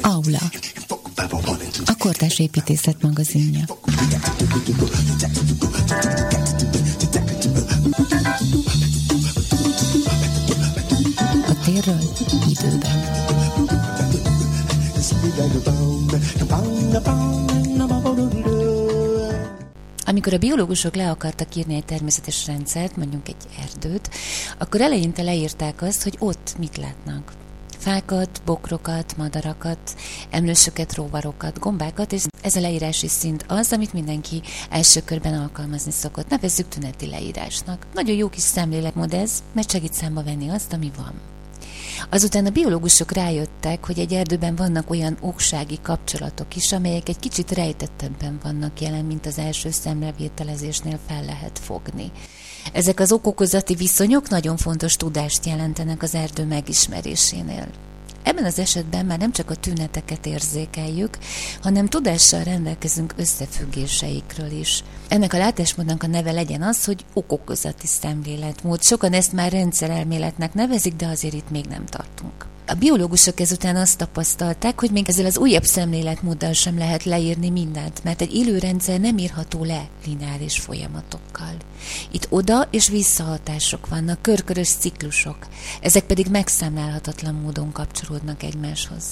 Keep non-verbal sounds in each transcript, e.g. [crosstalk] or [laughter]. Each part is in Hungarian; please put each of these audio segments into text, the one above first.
Aula. A Kortás Építészet magazinja. Amikor a biológusok le akartak írni egy természetes rendszert, mondjuk egy erdőt, akkor eleinte leírták azt, hogy ott mit látnak. Fákat, bokrokat, madarakat, emlősöket, róvarokat, gombákat, és ez a leírási szint az, amit mindenki első körben alkalmazni szokott. Nevezzük tüneti leírásnak. Nagyon jó kis szemléletmód ez, mert segít számba venni azt, ami van. Azután a biológusok rájöttek, hogy egy erdőben vannak olyan oksági kapcsolatok is, amelyek egy kicsit rejtettebben vannak jelen, mint az első szemrevételezésnél fel lehet fogni. Ezek az okokozati viszonyok nagyon fontos tudást jelentenek az erdő megismerésénél. Ebben az esetben már nem csak a tüneteket érzékeljük, hanem tudással rendelkezünk összefüggéseikről is. Ennek a látásmódnak a neve legyen az, hogy okokozati szemléletmód. Sokan ezt már rendszerelméletnek nevezik, de azért itt még nem tartunk. A biológusok ezután azt tapasztalták, hogy még ezzel az újabb szemléletmóddal sem lehet leírni mindent, mert egy élő rendszer nem írható le lineáris folyamatokkal. Itt oda és visszahatások vannak, körkörös ciklusok, ezek pedig megszámlálhatatlan módon kapcsolódnak egymáshoz.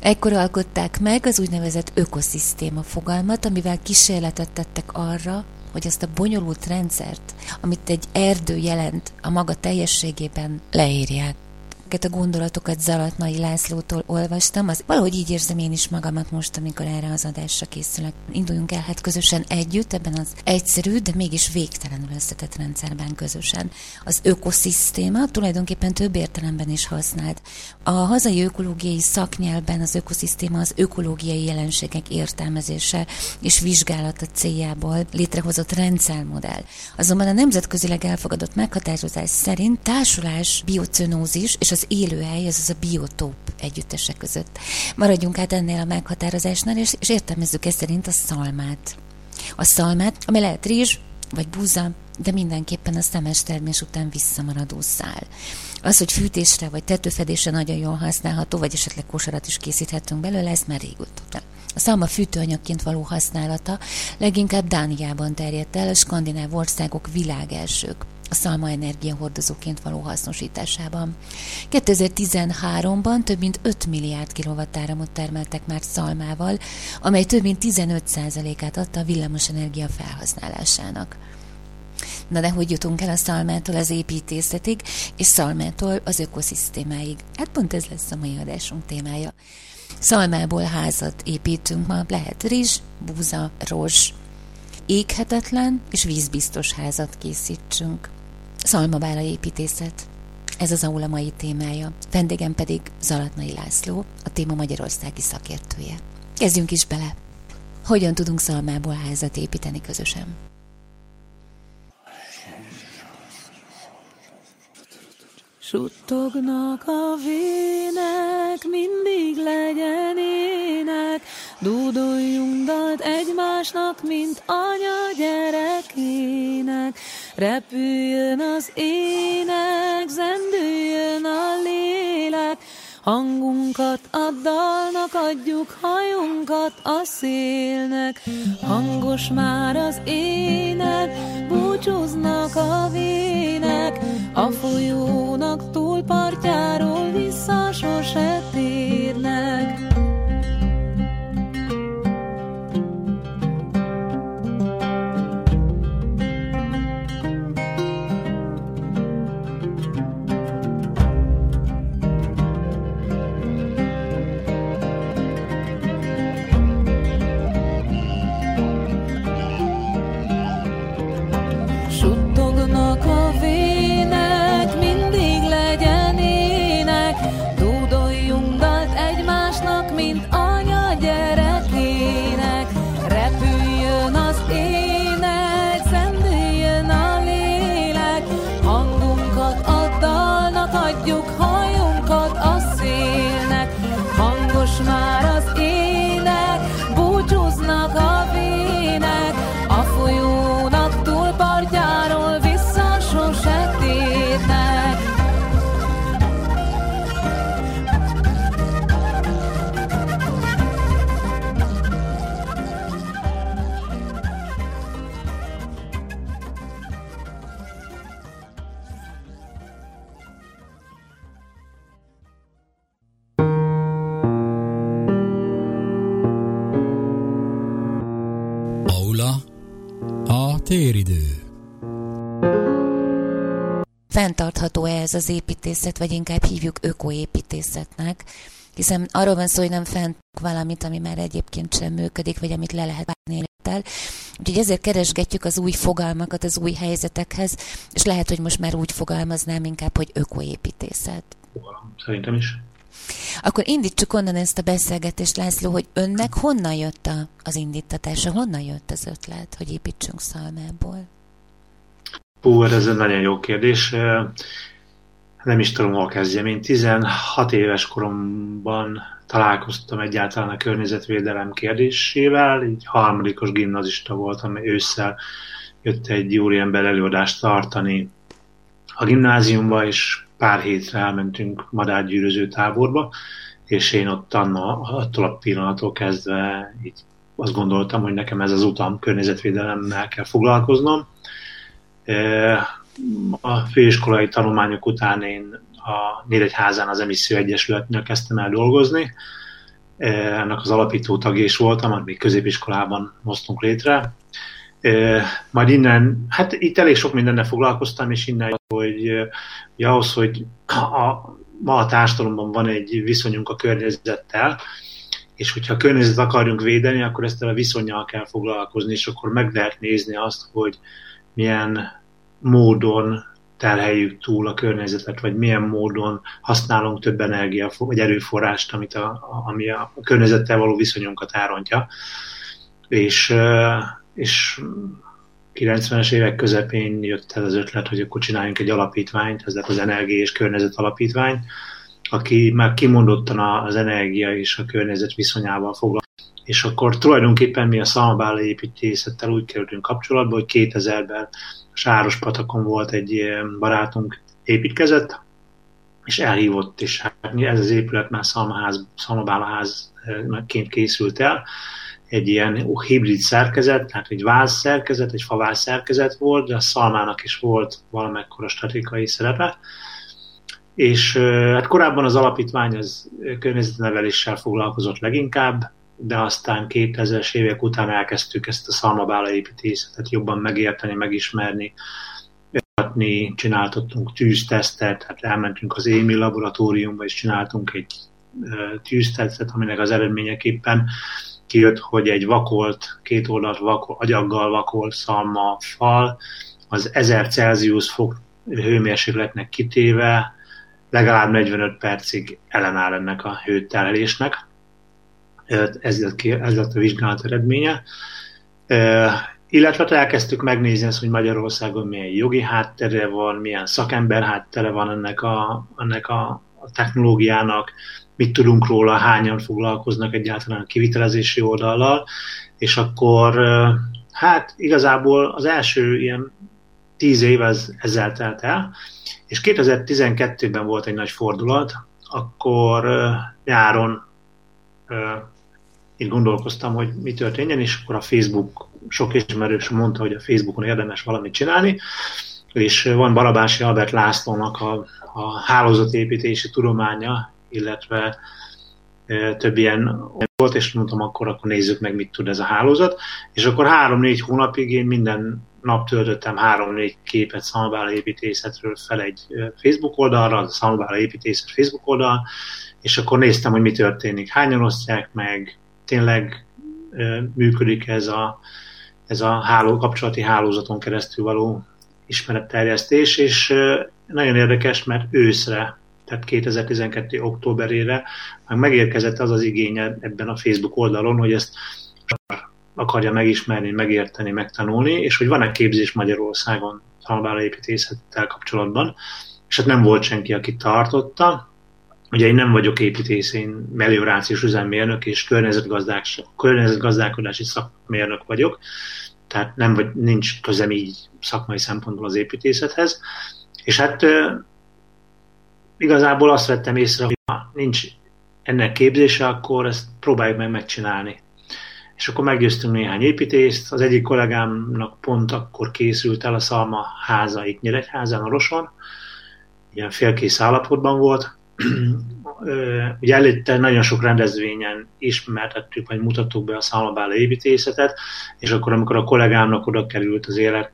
Ekkor alkották meg az úgynevezett ökoszisztéma fogalmat, amivel kísérletet tettek arra, hogy ezt a bonyolult rendszert, amit egy erdő jelent a maga teljességében leírják ezeket a gondolatokat Zalatnai Lászlótól olvastam, az valahogy így érzem én is magamat most, amikor erre az adásra készülök. Induljunk el hát közösen együtt ebben az egyszerű, de mégis végtelenül összetett rendszerben közösen. Az ökoszisztéma tulajdonképpen több értelemben is használt. A hazai ökológiai szaknyelben az ökoszisztéma az ökológiai jelenségek értelmezése és vizsgálata céljából létrehozott rendszermodell. Azonban a nemzetközileg elfogadott meghatározás szerint társulás, biocenózis és az élőhely, ez az a biotóp együttese között. Maradjunk át ennél a meghatározásnál, és, és értelmezzük ezt szerint a szalmát. A szalmát, ami lehet rizs, vagy búza, de mindenképpen a szemes termés után visszamaradó szál. Az, hogy fűtésre vagy tetőfedésre nagyon jól használható, vagy esetleg kosarat is készíthetünk belőle, ezt már régóta. A szalma fűtőanyagként való használata leginkább Dániában terjedt el, a skandináv országok világelsők a szalma energiahordozóként való hasznosításában. 2013-ban több mint 5 milliárd kilovattáramot termeltek már szalmával, amely több mint 15%-át adta a villamosenergia felhasználásának. Na de hogy jutunk el a szalmától az építészetig, és szalmától az ökoszisztémáig? Hát pont ez lesz a mai adásunk témája. Szalmából házat építünk ma, lehet rizs, búza, rozs, éghetetlen és vízbiztos házat készítsünk. Szalmabála építészet. Ez az aula mai témája. Vendégem pedig Zalatnai László, a téma magyarországi szakértője. Kezdjünk is bele. Hogyan tudunk szalmából házat építeni közösen? Suttognak a vének, mindig legyen ének, Dúdoljunk dalt egymásnak, mint anya gyerekének. Repüljön az ének, zendüljön a lélek, Hangunkat a dalnak adjuk, hajunkat a szélnek. Hangos már az ének, búcsúznak a vének, a folyónak túlpartjáról vissza sose térnek. Téridő Fenntartható-e ez az építészet, vagy inkább hívjuk ökoépítészetnek, hiszen arról van szó, hogy nem fent valamit, ami már egyébként sem működik, vagy amit le lehet vágni élettel. Úgyhogy ezért keresgetjük az új fogalmakat az új helyzetekhez, és lehet, hogy most már úgy fogalmaznám inkább, hogy ökoépítészet. Szerintem is. Akkor indítsuk onnan ezt a beszélgetést, László, hogy önnek honnan jött a, az indítatása, honnan jött az ötlet, hogy építsünk szalmából? Hú, hát ez egy nagyon jó kérdés. Nem is tudom, hol kezdjem. Én 16 éves koromban találkoztam egyáltalán a környezetvédelem kérdésével, így harmadikos gimnazista voltam, ősszel jött egy úriember előadást tartani a gimnáziumba, és pár hétre elmentünk madárgyűröző táborba, és én ott anna, attól a pillanattól kezdve így azt gondoltam, hogy nekem ez az utam, környezetvédelemmel kell foglalkoznom. A főiskolai tanulmányok után én a Nyíregyházán az Emisszió Egyesületnél kezdtem el dolgozni. Ennek az alapító tagja is voltam, amit még középiskolában hoztunk létre. Majd innen, hát itt elég sok mindennel foglalkoztam, és innen, hogy, hogy ahhoz, hogy a, ma a társadalomban van egy viszonyunk a környezettel, és hogyha a környezetet akarjunk védeni, akkor ezt a viszonyjal kell foglalkozni, és akkor meg lehet nézni azt, hogy milyen módon terheljük túl a környezetet, vagy milyen módon használunk több energia vagy erőforrást, amit a, ami a környezettel való viszonyunkat árontja. És, és 90-es évek közepén jött el az ötlet, hogy akkor csináljunk egy alapítványt, ez az Energia és Környezet Alapítvány, aki már kimondottan az energia és a környezet viszonyával foglalkozik. És akkor tulajdonképpen mi a szalmabála építészettel úgy kerültünk kapcsolatba, hogy 2000-ben Sárospatakon volt egy barátunk építkezett, és elhívott, és hát ez az épület már szalmaház, szalmabálaházként készült el, egy ilyen hibrid szerkezet, tehát egy váz szerkezet, egy faváz szerkezet volt, de a szalmának is volt valamekkora statikai szerepe. És hát korábban az alapítvány az környezetneveléssel foglalkozott leginkább, de aztán 2000-es évek után elkezdtük ezt a szalmabála építészetet jobban megérteni, megismerni, csináltattunk tűztesztet, hát elmentünk az EMI laboratóriumba, és csináltunk egy tűztesztet, aminek az eredményeképpen kijött, hogy egy vakolt, két oldalt vakol, agyaggal vakolt szalma fal az 1000 Celsius fok hőmérsékletnek kitéve legalább 45 percig ellenáll ennek a hőterelésnek. Ez lett, ez lett a vizsgálat eredménye. Illetve elkezdtük megnézni ezt, hogy Magyarországon milyen jogi háttere van, milyen szakember háttere van ennek a, ennek a, a technológiának, mit tudunk róla, hányan foglalkoznak egyáltalán a kivitelezési oldallal, és akkor hát igazából az első ilyen tíz év ez, ezzel telt el, és 2012-ben volt egy nagy fordulat, akkor nyáron így gondolkoztam, hogy mi történjen, és akkor a Facebook, sok ismerős mondta, hogy a Facebookon érdemes valamit csinálni, és van Barabási Albert Lászlónak a, a hálózatépítési tudománya illetve több ilyen volt, és mondtam, akkor, akkor nézzük meg, mit tud ez a hálózat. És akkor három-négy hónapig én minden nap töltöttem három-négy képet Szalmabála építészetről fel egy Facebook oldalra, a Szalmabála építészet Facebook oldal, és akkor néztem, hogy mi történik, hányan osztják meg, tényleg működik ez a, ez a háló, kapcsolati hálózaton keresztül való ismeretterjesztés, és nagyon érdekes, mert őszre tehát 2012. októberére meg megérkezett az az igénye ebben a Facebook oldalon, hogy ezt akarja megismerni, megérteni, megtanulni, és hogy van-e képzés Magyarországon talbára építészettel kapcsolatban, és hát nem volt senki, aki tartotta. Ugye én nem vagyok építész, én meliorációs üzemmérnök és környezetgazdálkodási szakmérnök vagyok, tehát nem vagy, nincs közem így szakmai szempontból az építészethez. És hát igazából azt vettem észre, hogy ha nincs ennek képzése, akkor ezt próbáljuk meg megcsinálni. És akkor meggyőztünk néhány építést, az egyik kollégámnak pont akkor készült el a Szalma háza itt Nyíregyházán, Roson, ilyen félkész állapotban volt, [clears throat] ugye előtte nagyon sok rendezvényen ismertettük, vagy mutattuk be a szalmabála építészetet, és akkor, amikor a kollégámnak oda került az élet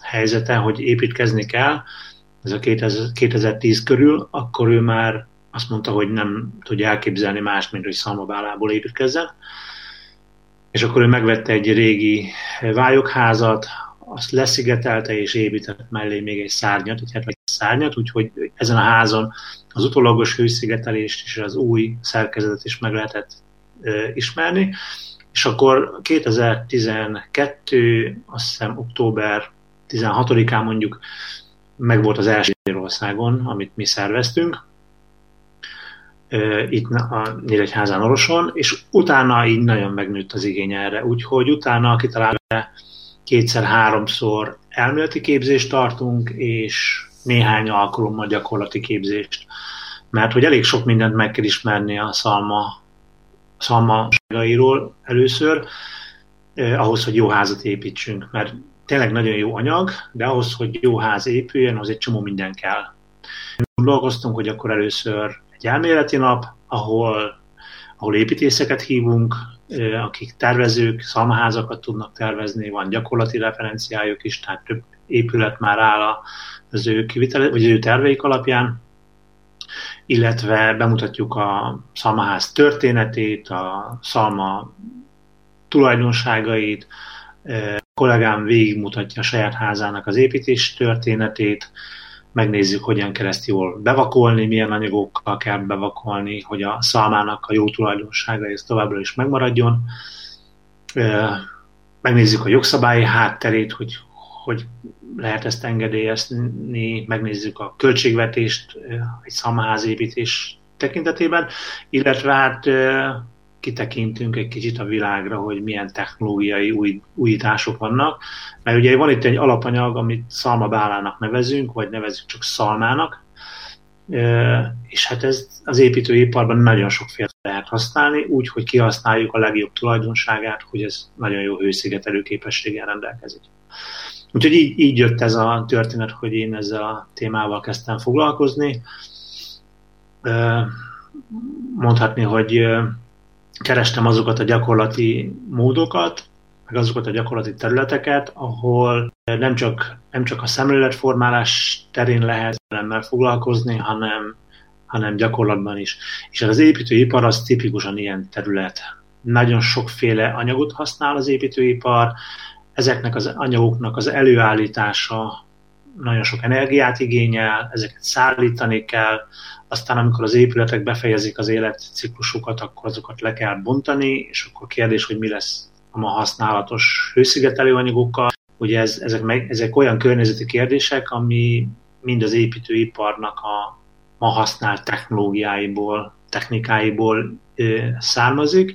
helyzete, hogy építkezni kell, ez a 2010 körül, akkor ő már azt mondta, hogy nem tudja elképzelni más, mint hogy szalmabálából építkezzen. És akkor ő megvette egy régi vályokházat, azt leszigetelte és épített mellé még egy szárnyat, egy egy szárnyat, úgyhogy ezen a házon az utólagos hőszigetelést és az új szerkezetet is meg lehetett e, ismerni. És akkor 2012, azt hiszem október 16-án mondjuk meg volt az első Magyarországon, amit mi szerveztünk, itt a Nyíregyházán Oroson, és utána így nagyon megnőtt az igény erre, úgyhogy utána kitalálva kétszer-háromszor elméleti képzést tartunk, és néhány alkalommal gyakorlati képzést. Mert hogy elég sok mindent meg kell ismerni a szalma, szalmaságairól először, eh, ahhoz, hogy jó házat építsünk. Mert tényleg nagyon jó anyag, de ahhoz, hogy jó ház épüljön, az egy csomó minden kell. Dolgoztunk, hogy akkor először egy elméleti nap, ahol, ahol építészeket hívunk, akik tervezők, szalmaházakat tudnak tervezni, van gyakorlati referenciájuk is, tehát több épület már áll az ő, kivitele, vagy az ő terveik alapján, illetve bemutatjuk a szalmaház történetét, a szalma tulajdonságait, kollégám végigmutatja a saját házának az építés történetét, megnézzük, hogyan kell ezt jól bevakolni, milyen anyagokkal kell bevakolni, hogy a szalmának a jó tulajdonsága ez továbbra is megmaradjon. Megnézzük a jogszabályi hátterét, hogy, hogy lehet ezt engedélyezni, megnézzük a költségvetést egy szalmaházépítés tekintetében, illetve hát kitekintünk egy kicsit a világra, hogy milyen technológiai új, újítások vannak. Mert ugye van itt egy alapanyag, amit szalmabálának nevezünk, vagy nevezünk csak szalmának, és hát ez az építőiparban nagyon sokféle lehet használni, úgy, hogy kihasználjuk a legjobb tulajdonságát, hogy ez nagyon jó hőszigetelő képességgel rendelkezik. Úgyhogy így, így jött ez a történet, hogy én ezzel a témával kezdtem foglalkozni. Mondhatni, hogy kerestem azokat a gyakorlati módokat, meg azokat a gyakorlati területeket, ahol nem csak, nem csak a szemléletformálás terén lehet velemmel foglalkozni, hanem, hanem gyakorlatban is. És az építőipar az tipikusan ilyen terület. Nagyon sokféle anyagot használ az építőipar, ezeknek az anyagoknak az előállítása nagyon sok energiát igényel, ezeket szállítani kell, aztán amikor az épületek befejezik az életciklusukat, akkor azokat le kell bontani, és akkor kérdés, hogy mi lesz a ma használatos hőszigetelő anyagokkal. Ugye ez, ezek, meg, ezek olyan környezeti kérdések, ami mind az építőiparnak a ma használt technológiáiból, technikáiból ö, származik.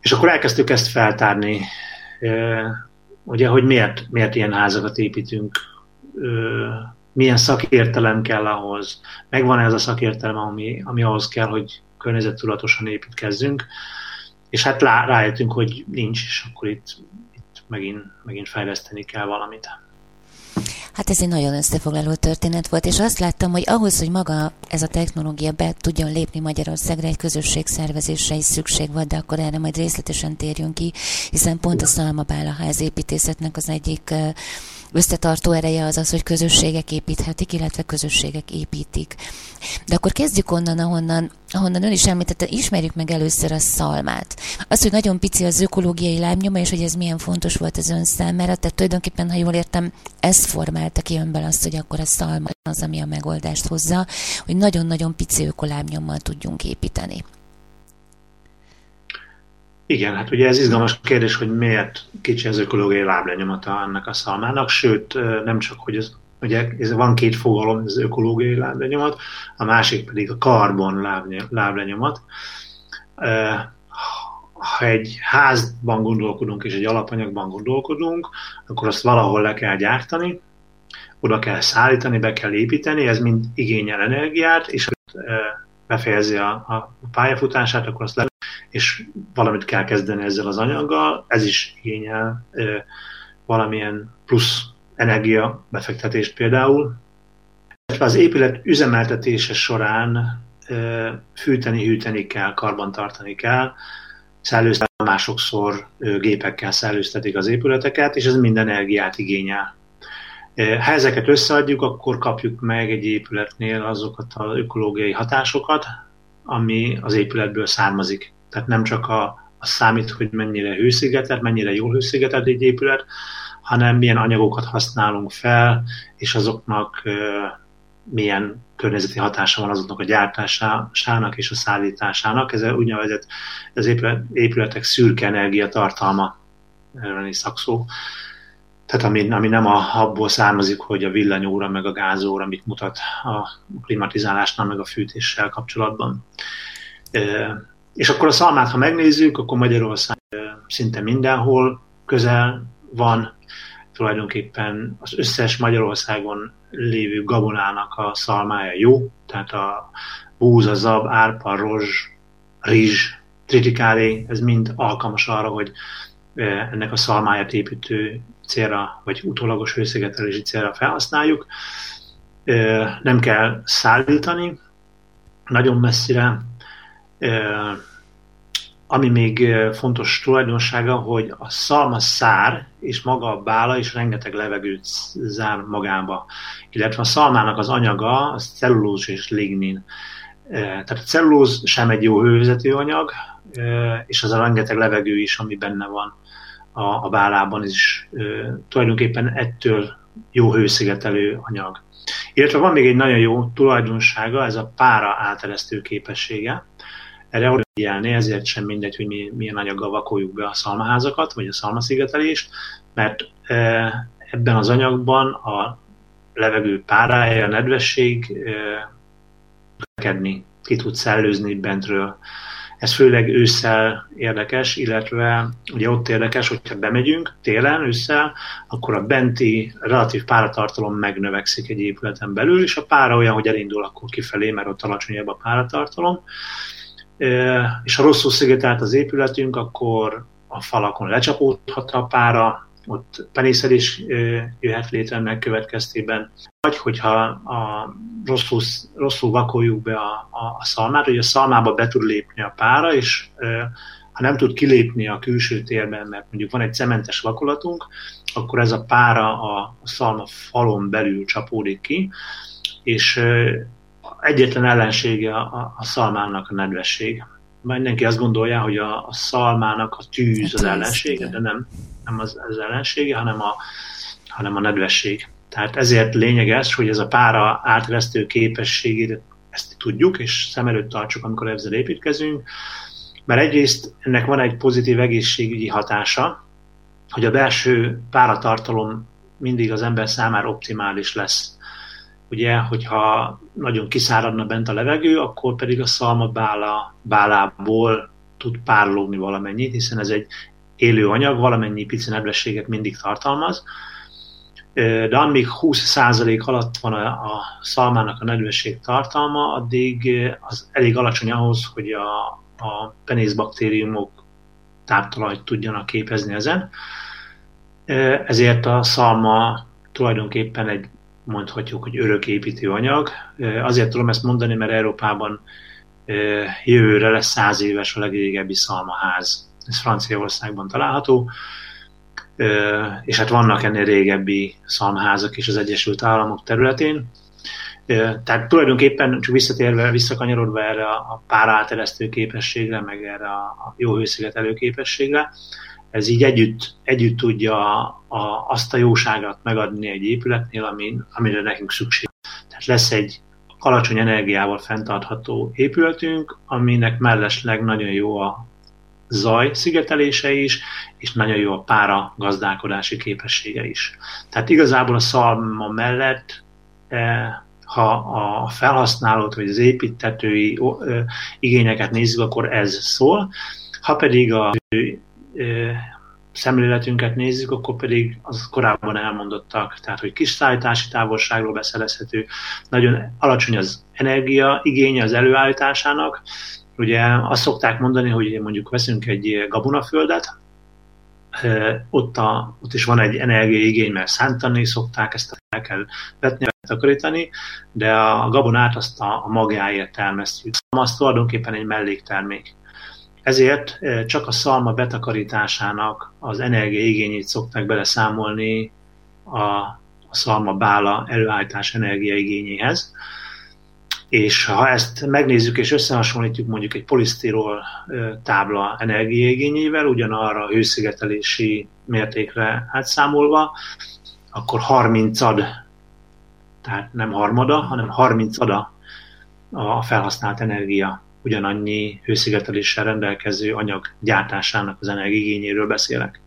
És akkor elkezdtük ezt feltárni, ö, ugye, hogy miért, miért ilyen házakat építünk, ö, milyen szakértelem kell ahhoz, megvan ez a szakértelem, ami, ami ahhoz kell, hogy környezettudatosan építkezzünk, és hát rájöttünk, hogy nincs, és akkor itt, itt megint, megint fejleszteni kell valamit. Hát ez egy nagyon összefoglaló történet volt, és azt láttam, hogy ahhoz, hogy maga ez a technológia be tudjon lépni Magyarországra, egy közösségszervezésre is szükség volt, de akkor erre majd részletesen térjünk ki, hiszen pont a Szalmabála házépítészetnek az egyik összetartó ereje az az, hogy közösségek építhetik, illetve közösségek építik. De akkor kezdjük onnan, ahonnan, ahonnan ön is említette, ismerjük meg először a szalmát. Az, hogy nagyon pici az ökológiai lábnyoma, és hogy ez milyen fontos volt az ön számára, tehát tulajdonképpen, ha jól értem, ez formálta ki önből azt, hogy akkor a szalma az, ami a megoldást hozza, hogy nagyon-nagyon pici ökolábnyommal tudjunk építeni. Igen, hát ugye ez izgalmas kérdés, hogy miért kicsi az ökológiai láblenyomata ennek a szalmának, sőt, nem csak, hogy ez, ugye ez van két fogalom, az ökológiai láblenyomat, a másik pedig a karbon láblenyomat. Ha egy házban gondolkodunk és egy alapanyagban gondolkodunk, akkor azt valahol le kell gyártani, oda kell szállítani, be kell építeni, ez mind igényel energiát, és befejezi a, a pályafutását, akkor azt le és valamit kell kezdeni ezzel az anyaggal, ez is igényel valamilyen plusz energia befektetést például. illetve az épület üzemeltetése során fűteni, hűteni kell, karbantartani kell, másokszor gépekkel szellőztetik az épületeket, és ez minden energiát igényel. Ha ezeket összeadjuk, akkor kapjuk meg egy épületnél azokat az ökológiai hatásokat, ami az épületből származik. Tehát nem csak a, a számít, hogy mennyire hőszigetelt, mennyire jól hőszigetelt egy épület, hanem milyen anyagokat használunk fel, és azoknak milyen környezeti hatása van azoknak a gyártásának és a szállításának. Ez úgynevezett az épületek szürke energia tartalma, erről is szakszó. Tehát ami, ami nem a, abból származik, hogy a villanyóra meg a gázóra mit mutat a klimatizálásnál meg a fűtéssel kapcsolatban. És akkor a szalmát, ha megnézzük, akkor Magyarország szinte mindenhol közel van, tulajdonképpen az összes Magyarországon lévő gabonának a szalmája jó, tehát a búza, zab, árpa, rozs, rizs, tritikálé, ez mind alkalmas arra, hogy ennek a szalmáját építő célra, vagy utólagos hőszigetelési célra felhasználjuk. Nem kell szállítani nagyon messzire. Ami még fontos tulajdonsága, hogy a szalma szár és maga a bála is rengeteg levegőt zár magába. Illetve a szalmának az anyaga, az cellulóz és lignin. Tehát a cellulóz sem egy jó hővezető anyag, és az a rengeteg levegő is, ami benne van a, a bálában is tulajdonképpen ettől jó hőszigetelő anyag. Illetve van még egy nagyon jó tulajdonsága, ez a pára áteresztő képessége. Erre oda figyelni, ezért sem mindegy, hogy mi, milyen anyaggal vakoljuk be a szalmaházakat, vagy a szalmaszigetelést, mert ebben az anyagban a levegő párája, a nedvesség ki tud szellőzni bentről. Ez főleg ősszel érdekes, illetve ugye ott érdekes, hogyha bemegyünk télen, ősszel, akkor a benti relatív páratartalom megnövekszik egy épületen belül, és a pára olyan, hogy elindul akkor kifelé, mert ott alacsonyabb a páratartalom. És ha rosszul szigetelt az épületünk, akkor a falakon lecsapódhat a pára, ott penészedés jöhet létre ennek következtében, vagy hogyha a rosszul, rosszul vakoljuk be a, a, a szalmát, hogy a szalmába be tud lépni a pára, és ha nem tud kilépni a külső térben, mert mondjuk van egy cementes vakolatunk, akkor ez a pára a, a szalma falon belül csapódik ki, és egyetlen ellensége a, a szalmának a nedvesség. Mindenki azt gondolja, hogy a, a szalmának a tűz az ellensége, de nem nem az, az ellensége, hanem a, hanem a nedvesség. Tehát ezért lényeges, hogy ez a pára átvesztő képességét ezt tudjuk, és szem előtt tartsuk, amikor ezzel építkezünk, mert egyrészt ennek van egy pozitív egészségügyi hatása, hogy a belső páratartalom mindig az ember számára optimális lesz. Ugye, hogyha nagyon kiszáradna bent a levegő, akkor pedig a szalma bála, bálából tud párologni valamennyit, hiszen ez egy élő anyag valamennyi pici nedvességet mindig tartalmaz, de amíg 20% alatt van a, a szalmának a nedvesség tartalma, addig az elég alacsony ahhoz, hogy a, a penészbaktériumok táptalajt tudjanak képezni ezen. Ezért a szalma tulajdonképpen egy mondhatjuk, hogy öröképítő anyag. Azért tudom ezt mondani, mert Európában jövőre lesz száz éves a legrégebbi szalmaház ez Franciaországban található, és hát vannak ennél régebbi szalmházak is az Egyesült Államok területén. Tehát tulajdonképpen csak visszatérve, visszakanyarodva erre a páraáteresztő képességre, meg erre a jó hőszigetelő képességre, ez így együtt, együtt tudja a, azt a jóságot megadni egy épületnél, ami, amire nekünk szükség. Tehát lesz egy alacsony energiával fenntartható épületünk, aminek mellesleg nagyon jó a zaj szigetelése is, és nagyon jó a pára gazdálkodási képessége is. Tehát igazából a szalma mellett eh, ha a felhasználót vagy az építetői igényeket nézzük, akkor ez szól. Ha pedig a szemléletünket nézzük, akkor pedig az korábban elmondottak, tehát hogy kis szállítási távolságról beszerezhető, nagyon alacsony az energia igénye az előállításának, Ugye azt szokták mondani, hogy mondjuk veszünk egy gabonaföldet, ott, a, ott is van egy energiaigény, mert szántani szokták, ezt el kell vetni, takarítani, de a gabonát azt a, a magjáért termesztjük. Az tulajdonképpen egy melléktermék. Ezért csak a szalma betakarításának az energiaigényét szokták beleszámolni a, a szalma bála előállítás energiaigényéhez. És ha ezt megnézzük és összehasonlítjuk mondjuk egy polisztirol tábla energiaigényével, ugyanarra a hőszigetelési mértékre átszámolva, akkor 30 ad, tehát nem harmada, hanem 30 ada a felhasznált energia ugyanannyi hőszigeteléssel rendelkező anyag gyártásának az energiigényéről beszélek.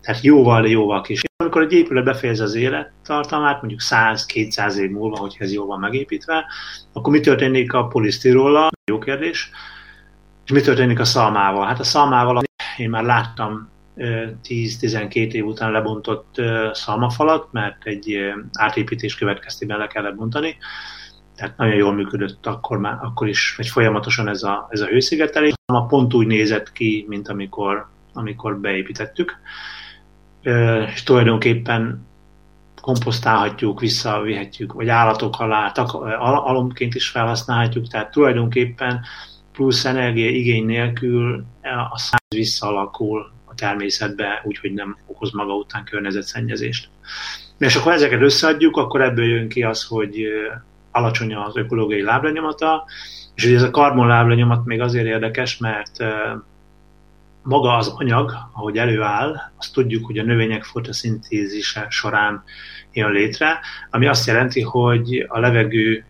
Tehát jóval, jóval kis. Amikor egy épület befejezi az élettartalmát, mondjuk 100-200 év múlva, hogyha ez jól van megépítve, akkor mi történik a polisztirollal? Jó kérdés. És mi történik a szalmával? Hát a szalmával én már láttam 10-12 év után lebontott szalmafalat, mert egy átépítés következtében le kellett bontani. Tehát nagyon jól működött akkor, már, akkor is, vagy folyamatosan ez a, ez a hőszigetelés. A pont úgy nézett ki, mint amikor, amikor beépítettük és tulajdonképpen komposztálhatjuk, visszavihetjük, vagy állatok alá, alomként is felhasználhatjuk, tehát tulajdonképpen plusz energia igény nélkül a száz visszalakul a természetbe, úgyhogy nem okoz maga után környezetszennyezést. És akkor ezeket összeadjuk, akkor ebből jön ki az, hogy alacsony az ökológiai láblenyomata, és ugye ez a karbon láblenyomat még azért érdekes, mert maga az anyag, ahogy előáll, azt tudjuk, hogy a növények fotoszintézise során jön létre, ami azt jelenti, hogy a levegő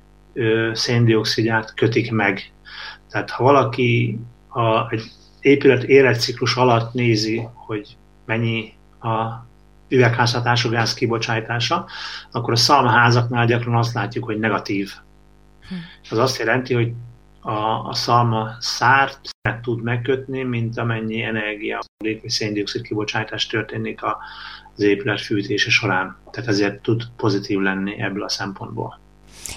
széndiokszidját kötik meg. Tehát ha valaki a, egy épület életciklus alatt nézi, hogy mennyi a üvegházhatású gáz kibocsátása, akkor a szalmaházaknál gyakran azt látjuk, hogy negatív. Hm. Az azt jelenti, hogy a, a szalma szárt tud megkötni, mint amennyi energia vagy széndiokszid kibocsátás történik az épület fűtése során. Tehát ezért tud pozitív lenni ebből a szempontból.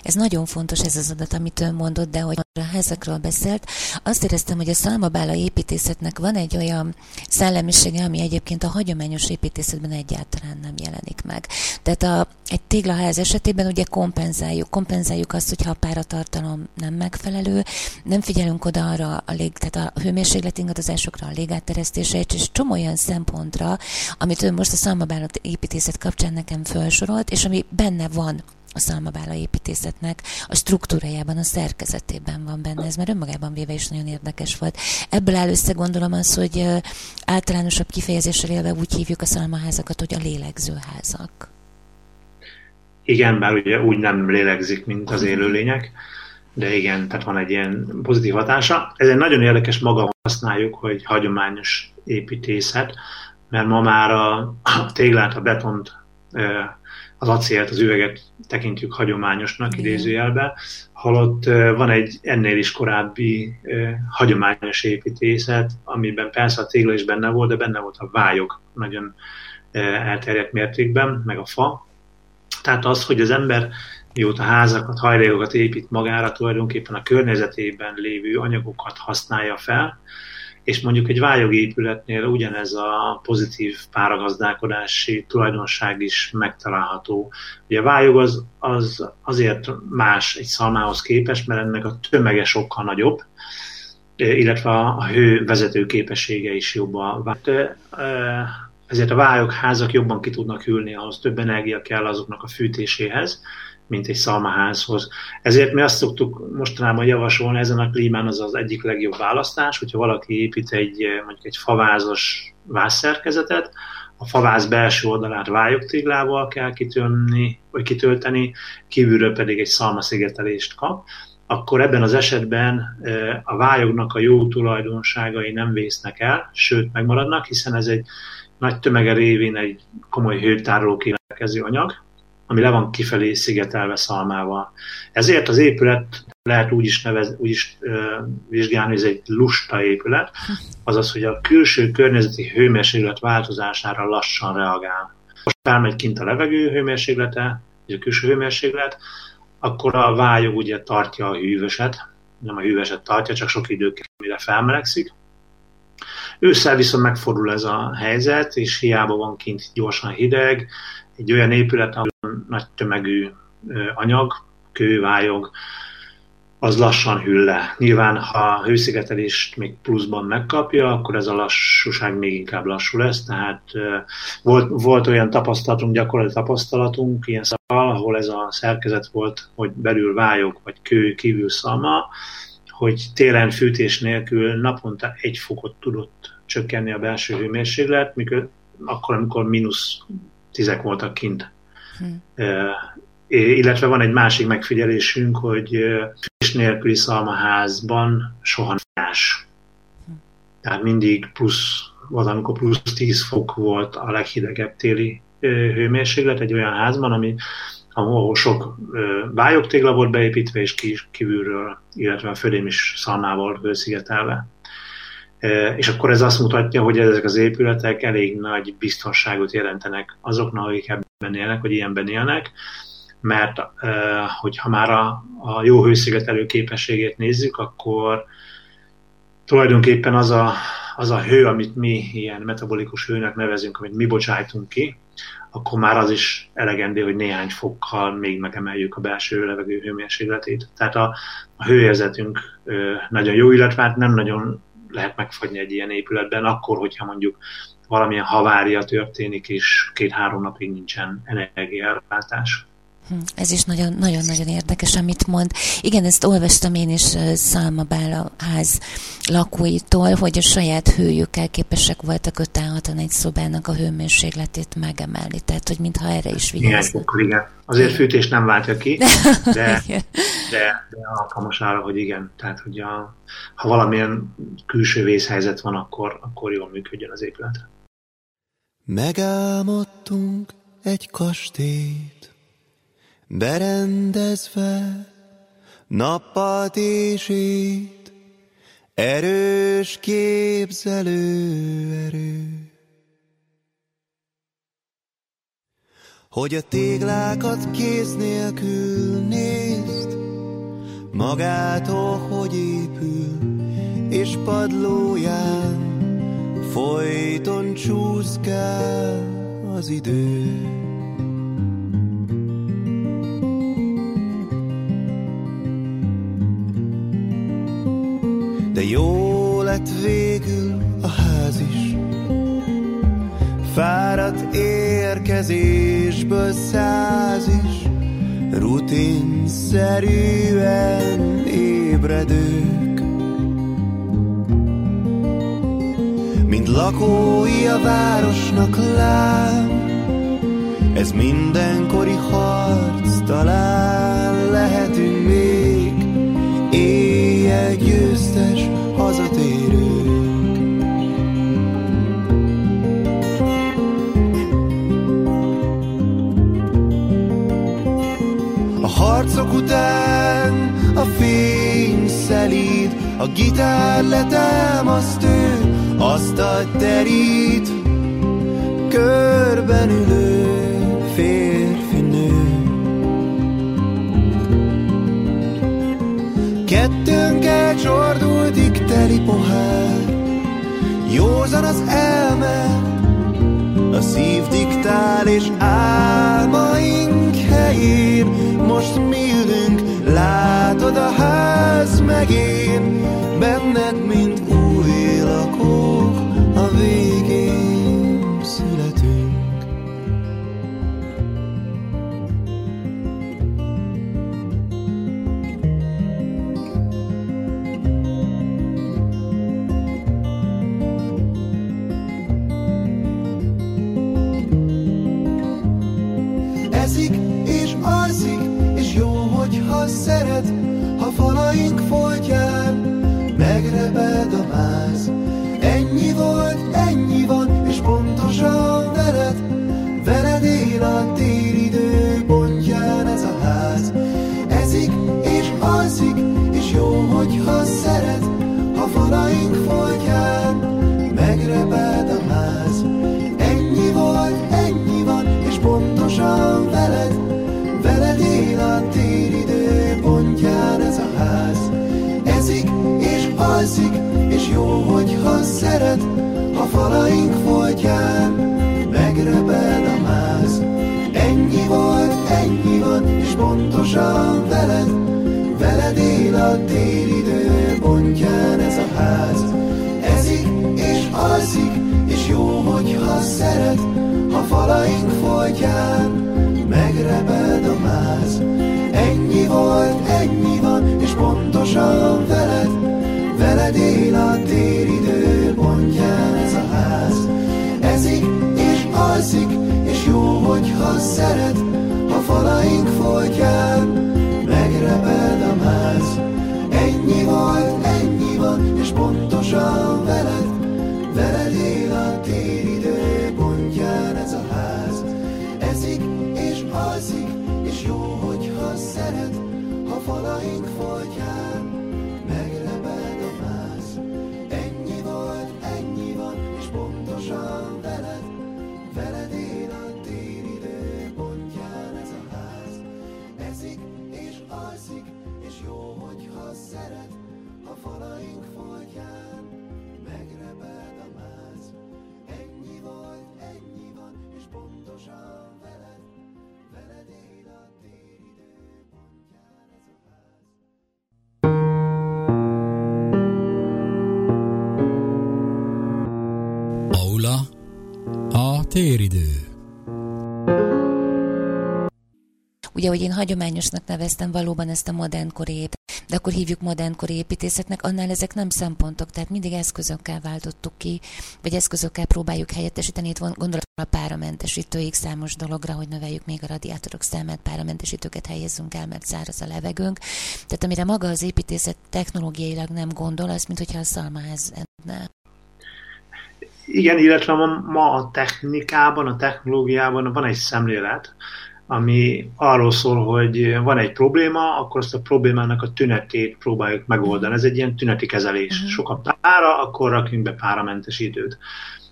Ez nagyon fontos ez az adat, amit ön mondott, de hogy a házakról beszélt, azt éreztem, hogy a szalmabála építészetnek van egy olyan szellemisége, ami egyébként a hagyományos építészetben egyáltalán nem jelenik meg. Tehát a, egy téglaház esetében ugye kompenzáljuk, kompenzáljuk azt, hogyha a páratartalom nem megfelelő, nem figyelünk oda arra a, lég, tehát a hőmérséklet ingadozásokra, a légátteresztésre, és csomó olyan szempontra, amit ön most a szalmabála építészet kapcsán nekem felsorolt, és ami benne van a szalmabála építészetnek a struktúrájában, a szerkezetében van benne. Ez már önmagában véve is nagyon érdekes volt. Ebből áll össze gondolom az, hogy általánosabb kifejezéssel élve úgy hívjuk a szalmaházakat, hogy a lélegzőházak. Igen, bár ugye úgy nem lélegzik, mint az élőlények, de igen, tehát van egy ilyen pozitív hatása. Ez egy nagyon érdekes maga használjuk, hogy hagyományos építészet, mert ma már a, téglát, a betont az acélt, az üveget tekintjük hagyományosnak Igen. idézőjelbe, holott van egy ennél is korábbi hagyományos építészet, amiben persze a tégla is benne volt, de benne volt a vályok nagyon elterjedt mértékben, meg a fa. Tehát az, hogy az ember mióta házakat, hajlékokat épít magára, tulajdonképpen a környezetében lévő anyagokat használja fel, és mondjuk egy vályogépületnél ugyanez a pozitív páragazdálkodási tulajdonság is megtalálható. Ugye a vályog az, az azért más egy szalmához képest, mert ennek a tömege sokkal nagyobb, illetve a hő vezető képessége is jobb. Ezért a vályog házak jobban ki tudnak ülni, ahhoz több energia kell azoknak a fűtéséhez, mint egy szalmaházhoz. Ezért mi azt szoktuk mostanában javasolni, ezen a klímán az az egyik legjobb választás, hogyha valaki épít egy mondjuk egy favázos vázszerkezetet, a faváz belső oldalát vályogtéglával kell kitölni, vagy kitölteni, kívülről pedig egy szalmaszigetelést kap, akkor ebben az esetben a vályognak a jó tulajdonságai nem vésznek el, sőt megmaradnak, hiszen ez egy nagy tömege révén egy komoly hőtároló rendelkező anyag, ami le van kifelé szigetelve szalmával. Ezért az épület lehet úgy is, nevez, úgy is uh, vizsgálni, hogy ez egy lusta épület, azaz, hogy a külső környezeti hőmérséklet változására lassan reagál. Most felmegy kint a levegő hőmérséklete, vagy a külső hőmérséklet, akkor a vályog ugye tartja a hűvöset, nem a hűvöset tartja, csak sok idő kell, mire felmelegszik, Ősszel viszont megfordul ez a helyzet, és hiába van kint gyorsan hideg, egy olyan épület, nagy tömegű anyag, kő, az lassan hűl le. Nyilván, ha hőszigetelést még pluszban megkapja, akkor ez a lassúság még inkább lassú lesz, tehát volt, volt olyan tapasztalatunk, gyakorlati tapasztalatunk ilyen szaval, ahol ez a szerkezet volt, hogy belül vályog, vagy kő, kívül szalma, hogy télen fűtés nélkül naponta egy fokot tudott csökkenni a belső hőmérséklet, mikor, akkor, amikor mínusz tizek voltak kint. Hmm illetve van egy másik megfigyelésünk, hogy fűtés nélküli szalmaházban soha nem ás. Tehát mindig plusz, valamikor plusz 10 fok volt a leghidegebb téli hőmérséklet egy olyan házban, ami, ahol sok bájogtégla volt beépítve, és kívülről, illetve a födém is szalmával hőszigetelve. És akkor ez azt mutatja, hogy ezek az épületek elég nagy biztonságot jelentenek azoknak, akik ebben élnek, vagy ilyenben élnek, mert hogyha már a, a jó hőszigetelő képességét nézzük, akkor tulajdonképpen az a, az a hő, amit mi ilyen metabolikus hőnek nevezünk, amit mi bocsájtunk ki, akkor már az is elegendő, hogy néhány fokkal még megemeljük a belső levegő hőmérsékletét. Tehát a, a hőérzetünk nagyon jó, illetve hát nem nagyon lehet megfagyni egy ilyen épületben, akkor, hogyha mondjuk valamilyen havária történik, és két-három napig nincsen energiállátás. Hm, ez is nagyon-nagyon érdekes, amit mond. Igen, ezt olvastam én is Szalma Bála ház lakóitól, hogy a saját hőjükkel képesek voltak 56 egy szobának a hőmérsékletét megemelni. Tehát, hogy mintha erre is vigyáznak. Igen, igen. Azért fűtés nem váltja ki, [laughs] de, de, de alkalmas arra, hogy igen. Tehát, hogy a, ha valamilyen külső vészhelyzet van, akkor, akkor jól működjön az épület. Megálmodtunk egy kastélyt, berendezve nappal ését, erős képzelő erő. Hogy a téglákat kéz nélkül nézd, magától hogy épül, és padlóján folyton csúszkál az idő. De jó lett végül a ház is, fáradt érkezésből száz is, rutinszerűen ébredők. Lakói a városnak lám, ez mindenkori harc, talán lehetünk még éjjel győztes hazatérők. A harcok után a fény szelíd, a gitár letámaszt ő, asztalt terít, körben ülő férfi nő. Kettőnk elcsordultik teli pohár, józan az elme, a szív diktál és álmaink helyén. Most mi ülünk, látod a ház megén, benned, mint alszik, és jó, hogyha szeret, ha falaink folytján megreped a máz. Ennyi volt, ennyi van, és pontosan veled, veled él a délidő pontján ez a ház. Ezik és alszik, és jó, hogyha szeret, ha falaink folytján megreped a máz. Ennyi volt, ennyi van, és pontosan veled, veled él a téridő pontján ez a ház. Ezik és alszik, és jó, hogyha szeret, ha falaink folytján megreped a máz. Ennyi volt, ennyi van, és pontosan veled, veled él a téridő pontján ez a ház. Ezik és alszik, és jó, hogyha szeret, ha falaink folytján szeret, ha falaink folytján megreped a máz. Ennyi volt, ennyi van, és pontosan Ugye, hogy én hagyományosnak neveztem valóban ezt a modernkori építést, de akkor hívjuk modernkori építészetnek, annál ezek nem szempontok, tehát mindig eszközökkel váltottuk ki, vagy eszközökkel próbáljuk helyettesíteni. Itt van gondolat a páramentesítőig számos dologra, hogy növeljük még a radiátorok számát, páramentesítőket helyezzünk el, mert száraz a levegőnk. Tehát amire maga az építészet technológiailag nem gondol, az, mint hogyha a szalmaház enne. Igen, illetve ma a technikában, a technológiában van egy szemlélet, ami arról szól, hogy van egy probléma, akkor azt a problémának a tünetét próbáljuk megoldani. Ez egy ilyen tüneti kezelés. Mhm. Sok a pára, akkor rakjunk be páramentesítőt.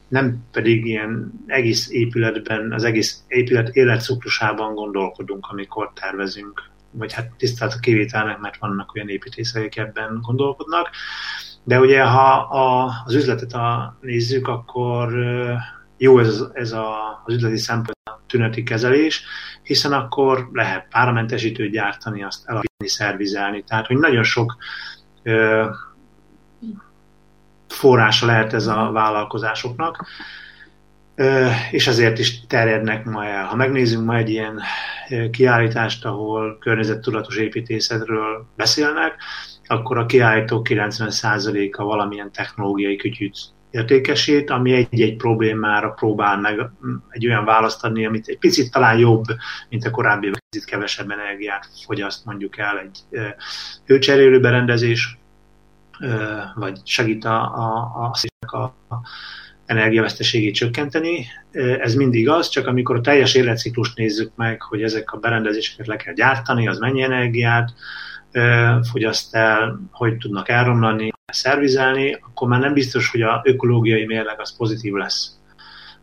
Nem pedig ilyen egész épületben, az egész épület életciklusában gondolkodunk, amikor tervezünk. Vagy hát tisztelt a kivételnek, mert vannak olyan építészek, akik ebben gondolkodnak. De ugye, ha a, az üzletet a, nézzük, akkor jó ez, ez a, az üzleti szempont tüneti kezelés, hiszen akkor lehet páramentesítőt gyártani, azt eladni, szervizelni. Tehát, hogy nagyon sok ö, forrása lehet ez a vállalkozásoknak, ö, és ezért is terjednek ma el. Ha megnézzünk ma egy ilyen kiállítást, ahol környezettudatos építészetről beszélnek, akkor a kiállító 90%-a valamilyen technológiai kütyűt értékesít, ami egy-egy problémára próbál meg egy olyan választ adni, amit egy picit talán jobb, mint a korábbi, picit kevesebb energiát fogyaszt mondjuk el egy hőcserélő berendezés, vagy segít a, a, a, a energiaveszteségét csökkenteni. Ez mindig az, csak amikor a teljes életciklust nézzük meg, hogy ezek a berendezéseket le kell gyártani, az mennyi energiát fogyaszt el, hogy tudnak elromlani, szervizelni, akkor már nem biztos, hogy a ökológiai mérleg az pozitív lesz.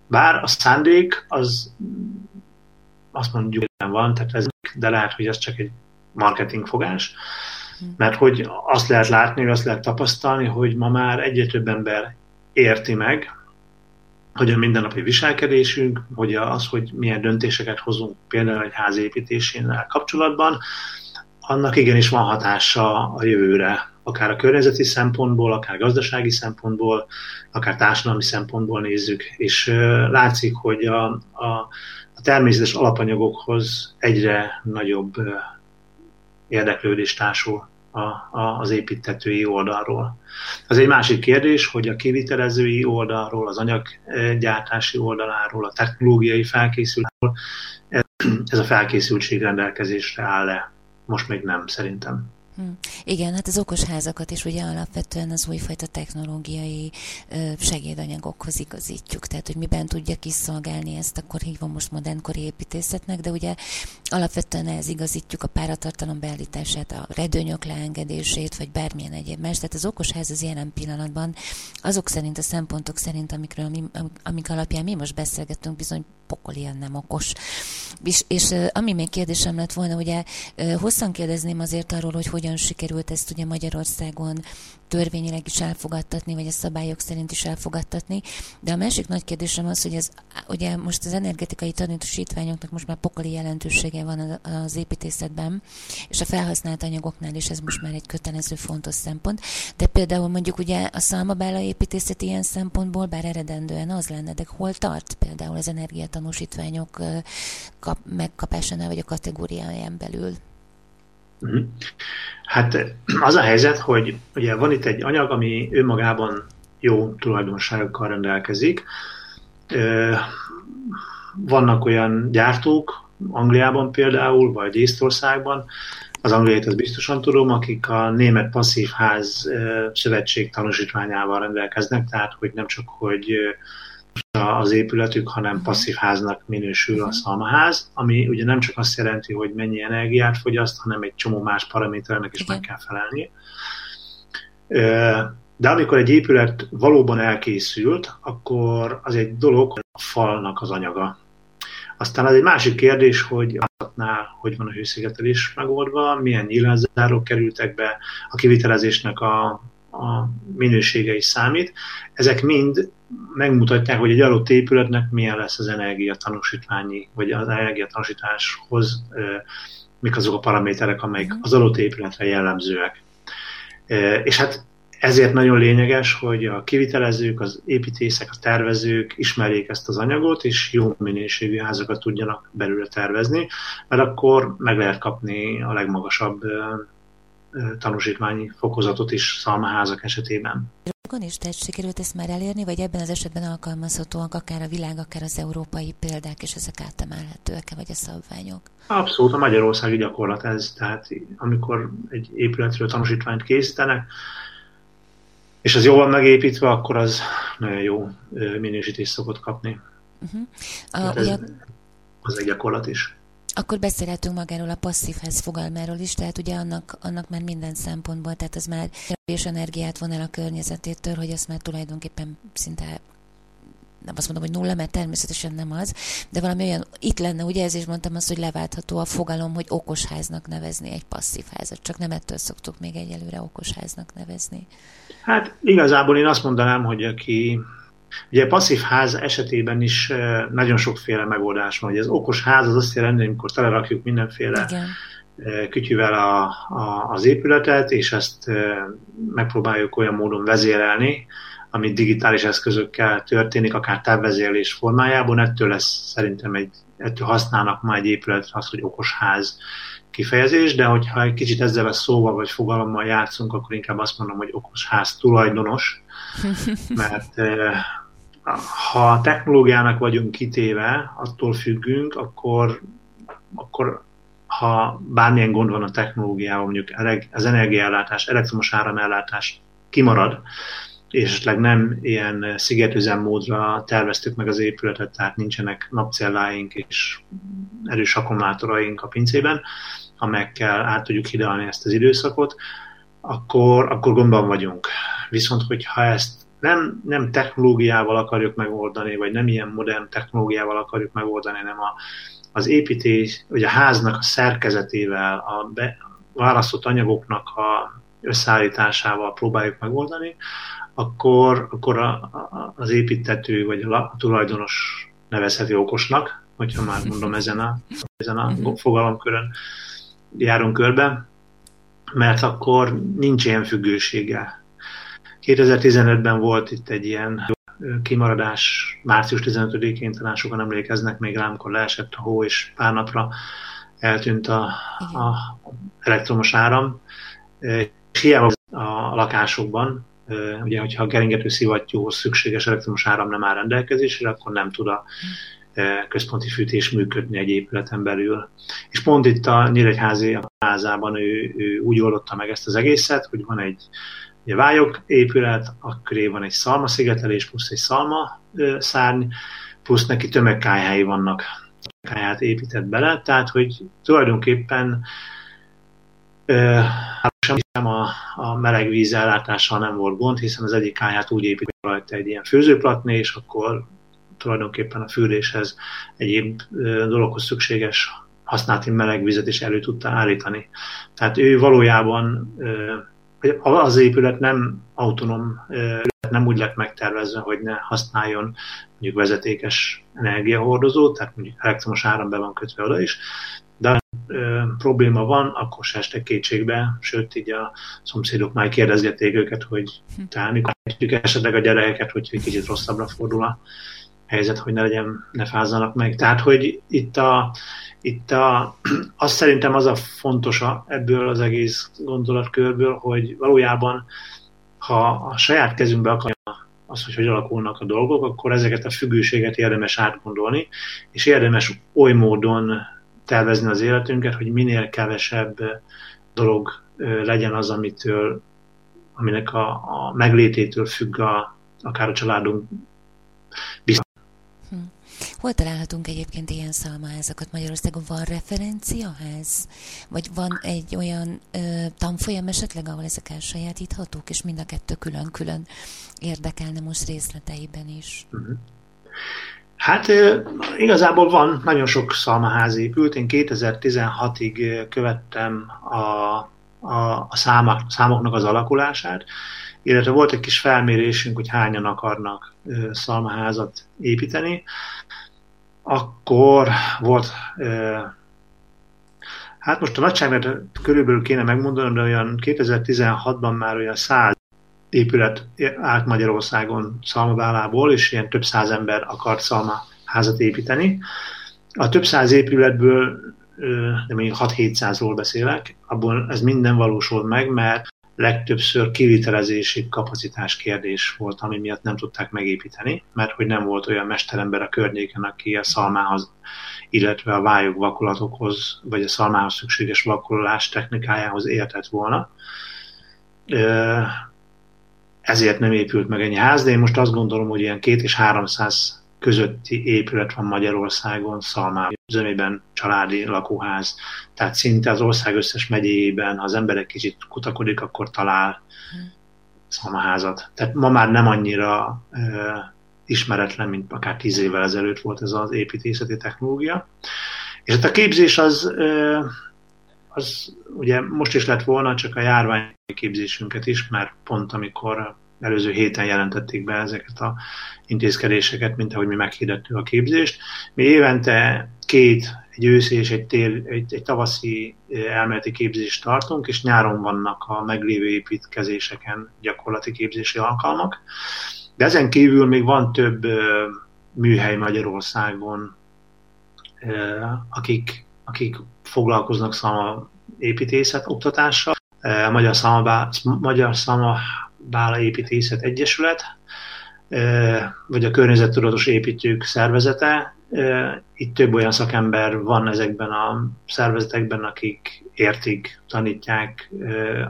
Bár a szándék az azt mondjuk, hogy nem van, tehát ez, de lehet, hogy ez csak egy marketing fogás, mert hogy azt lehet látni, azt lehet tapasztalni, hogy ma már egyre több ember érti meg, hogy a mindennapi viselkedésünk, hogy az, hogy milyen döntéseket hozunk például egy ház kapcsolatban, annak igenis van hatása a jövőre, akár a környezeti szempontból, akár gazdasági szempontból, akár társadalmi szempontból nézzük, és látszik, hogy a, a, a természetes alapanyagokhoz egyre nagyobb érdeklődés társul a, a, az építetői oldalról. Az egy másik kérdés, hogy a kivitelezői oldalról, az anyaggyártási oldaláról, a technológiai felkészülésről ez a felkészültség rendelkezésre áll-e. Most még nem, szerintem. Igen, hát az okos házakat is ugye alapvetően az újfajta technológiai segédanyagokhoz igazítjuk, tehát hogy miben tudja kiszolgálni ezt, akkor hívom most modernkori építészetnek, de ugye alapvetően ehhez igazítjuk a páratartalom beállítását, a redőnyök leengedését, vagy bármilyen egyéb más. Tehát az okos ház az jelen pillanatban azok szerint, a szempontok szerint, amikről mi, amik alapján mi most beszélgettünk, bizony pokolian nem okos. És, és ami még kérdésem lett volna, ugye hosszan kérdezném azért arról, hogy hogyan sikerült ezt ugye Magyarországon törvényileg is elfogadtatni, vagy a szabályok szerint is elfogadtatni. De a másik nagy kérdésem az, hogy ez, ugye most az energetikai tanúsítványoknak most már pokoli jelentősége van az építészetben, és a felhasznált anyagoknál is ez most már egy kötelező fontos szempont. De például mondjuk ugye a szalmabála építészet ilyen szempontból, bár eredendően az lenne, de hol tart például az energiatanúsítványok kap, megkapásánál, vagy a kategóriáján belül? Mhm. Hát [clears throat] az a helyzet, hogy ugye van itt egy anyag, ami önmagában jó tulajdonságokkal rendelkezik. Vannak olyan gyártók, Angliában például, vagy Észtországban, az angliait az biztosan tudom, akik a Német Passzívház Szövetség tanúsítványával rendelkeznek, tehát hogy nem csak, hogy az épületük, hanem passzív háznak minősül a szalmaház, ami ugye nem csak azt jelenti, hogy mennyi energiát fogyaszt, hanem egy csomó más paraméternek is meg kell felelni. De amikor egy épület valóban elkészült, akkor az egy dolog, a falnak az anyaga. Aztán az egy másik kérdés, hogy nál hogy van a hőszigetelés megoldva, milyen nyílánzárok kerültek be, a kivitelezésnek a, a minősége is számít. Ezek mind megmutatják, hogy egy adott épületnek milyen lesz az energiatanúsítványi, vagy az energiatanúsításhoz mik azok a paraméterek, amelyek az adott épületre jellemzőek. És hát ezért nagyon lényeges, hogy a kivitelezők, az építészek, a tervezők ismerjék ezt az anyagot, és jó minőségű házakat tudjanak belőle tervezni, mert akkor meg lehet kapni a legmagasabb tanúsítványi fokozatot is szalmaházak esetében. Van is, tehát sikerült ezt már elérni, vagy ebben az esetben alkalmazhatóak akár a világ, akár az európai példák, és ezek átemelhetőek-e, vagy a szabványok? Abszolút, a magyarországi gyakorlat ez, tehát amikor egy épületről tanúsítványt készítenek, és az jól van megépítve, akkor az nagyon jó minősítést szokott kapni. Uh-huh. A, ez, ugye... Az egy gyakorlat is. Akkor beszélhetünk magáról a passzívhez fogalmáról is, tehát ugye annak, annak már minden szempontból, tehát az már és energiát von el a környezetétől, hogy azt már tulajdonképpen szinte nem azt mondom, hogy nulla, mert természetesen nem az, de valami olyan, itt lenne, ugye is mondtam azt, hogy leváltható a fogalom, hogy okos háznak nevezni egy passzív házat, csak nem ettől szoktuk még egyelőre okos háznak nevezni. Hát igazából én azt mondanám, hogy aki Ugye a passzív ház esetében is nagyon sokféle megoldás van. Ugye az okos ház az azt jelenti, hogy amikor telerakjuk mindenféle Igen. kütyüvel a, a, az épületet, és ezt megpróbáljuk olyan módon vezérelni, ami digitális eszközökkel történik, akár távvezérlés formájában, ettől lesz szerintem egy, ettől használnak már egy épületre azt, hogy okos ház kifejezés, de hogyha egy kicsit ezzel a szóval vagy fogalommal játszunk, akkor inkább azt mondom, hogy okos ház tulajdonos, [laughs] mert ha a technológiának vagyunk kitéve, attól függünk, akkor, akkor ha bármilyen gond van a technológiával, mondjuk az energiaellátás, elektromos áramellátás kimarad, és esetleg nem ilyen szigetüzemmódra terveztük meg az épületet, tehát nincsenek napcelláink és erős akkumulátoraink a pincében, amelyekkel át tudjuk hidalni ezt az időszakot, akkor, akkor gondban vagyunk. Viszont, hogyha ezt nem, nem technológiával akarjuk megoldani, vagy nem ilyen modern technológiával akarjuk megoldani, hanem a, az építés, vagy a háznak a szerkezetével, a be, választott anyagoknak a összeállításával próbáljuk megoldani, akkor, akkor a, a, az építető vagy a tulajdonos nevezheti okosnak, hogyha már mondom ezen a, ezen a mhm. fogalomkörön járunk körbe, mert akkor nincs ilyen függősége 2015-ben volt itt egy ilyen kimaradás, március 15-én talán sokan emlékeznek még rám, amikor leesett a hó, és pár napra eltűnt a, a elektromos áram. És hiába a lakásokban, ugye, hogyha a geringető szivattyúhoz szükséges elektromos áram nem áll rendelkezésre, akkor nem tud a központi fűtés működni egy épületen belül. És pont itt a Nyíregyházi házában ő, ő úgy oldotta meg ezt az egészet, hogy van egy Ugye vályok épület, akkor van egy szalma szigetelés plusz egy szalma szárny, plusz neki tömegkályhái vannak. Kályhát épített bele, tehát hogy tulajdonképpen sem a, a meleg víz ellátással nem volt gond, hiszen az egyik kályhát úgy épít rajta egy ilyen főzőplatné, és akkor tulajdonképpen a fűréshez egyéb dologhoz szükséges használati meleg vizet is elő tudta állítani. Tehát ő valójában az épület nem autonóm, nem úgy lett megtervezve, hogy ne használjon mondjuk vezetékes energiahordozót, tehát mondjuk elektromos áram be van kötve oda is, de ö, probléma van, akkor se estek kétségbe, sőt, így a szomszédok már kérdezgették őket, hogy hm. tehát mikor esetleg a gyerekeket, hogy egy kicsit rosszabbra fordul a helyzet, hogy ne legyen, ne fázzanak meg. Tehát, hogy itt a, itt a, [clears throat] azt szerintem az a fontos ebből az egész gondolatkörből, hogy valójában, ha a saját kezünkbe akarja az, hogy hogy alakulnak a dolgok, akkor ezeket a függőséget érdemes átgondolni, és érdemes oly módon tervezni az életünket, hogy minél kevesebb dolog legyen az, amitől, aminek a, a meglététől függ a, akár a családunk Hol találhatunk egyébként ilyen szalmaházakat Magyarországon? Van referenciaház? Vagy van egy olyan ö, tanfolyam esetleg, ahol ezek elsajátíthatók, és mind a kettő külön-külön érdekelne most részleteiben is? Uh-huh. Hát igazából van, nagyon sok szalmaház épült. Én 2016-ig követtem a, a, a számok, számoknak az alakulását, illetve volt egy kis felmérésünk, hogy hányan akarnak szalmaházat építeni akkor volt, hát most a nagyságrendet körülbelül kéne megmondanom, de olyan 2016-ban már olyan száz épület állt Magyarországon szalmaválából, és ilyen több száz ember akart szalmaházat építeni. A több száz épületből, de mondjuk 6-700-ról beszélek, abból ez minden valósult meg, mert legtöbbször kivitelezési kapacitás kérdés volt, ami miatt nem tudták megépíteni, mert hogy nem volt olyan mesterember a környéken, aki a szalmához, illetve a vályog vakulatokhoz, vagy a szalmához szükséges vakulás technikájához értett volna. Ezért nem épült meg ennyi ház, de én most azt gondolom, hogy ilyen két és 300 közötti épület van Magyarországon, Szalmában, zömében családi lakóház, tehát szinte az ország összes megyéjében, ha az emberek kicsit kutakodik, akkor talál szalmaházat. Tehát ma már nem annyira uh, ismeretlen, mint akár tíz évvel ezelőtt volt ez az építészeti technológia. És hát a képzés az, uh, az ugye most is lett volna, csak a járvány képzésünket is, mert pont amikor előző héten jelentették be ezeket a intézkedéseket, mint ahogy mi meghirdettük a képzést. Mi évente két, egy őszi és egy, tél, egy, egy tavaszi elméleti képzést tartunk, és nyáron vannak a meglévő építkezéseken gyakorlati képzési alkalmak. De ezen kívül még van több műhely Magyarországon, akik, akik foglalkoznak szama építészet oktatással. Magyar Szama, Magyar Szama Bála Építészet Egyesület, vagy a Környezettudatos Építők Szervezete. Itt több olyan szakember van ezekben a szervezetekben, akik értik, tanítják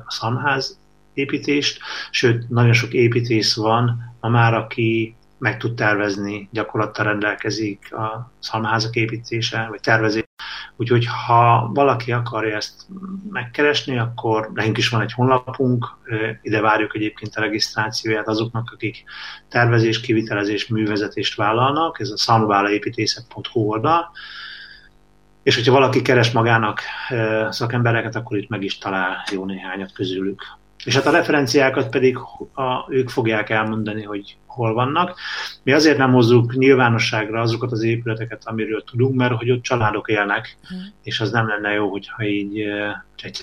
a szamház építést, sőt, nagyon sok építész van ma már, aki meg tud tervezni, gyakorlattal rendelkezik a szalmaházak építése, vagy tervezés. Úgyhogy ha valaki akarja ezt megkeresni, akkor nekünk is van egy honlapunk, ide várjuk egyébként a regisztrációját azoknak, akik tervezés, kivitelezés, művezetést vállalnak, ez a szalmaválaépítészet.hu oldal, és hogyha valaki keres magának szakembereket, akkor itt meg is talál jó néhányat közülük. És hát a referenciákat pedig a, ők fogják elmondani, hogy hol vannak. Mi azért nem hozzuk nyilvánosságra azokat az épületeket, amiről tudunk, mert hogy ott családok élnek, hmm. és az nem lenne jó, hogyha így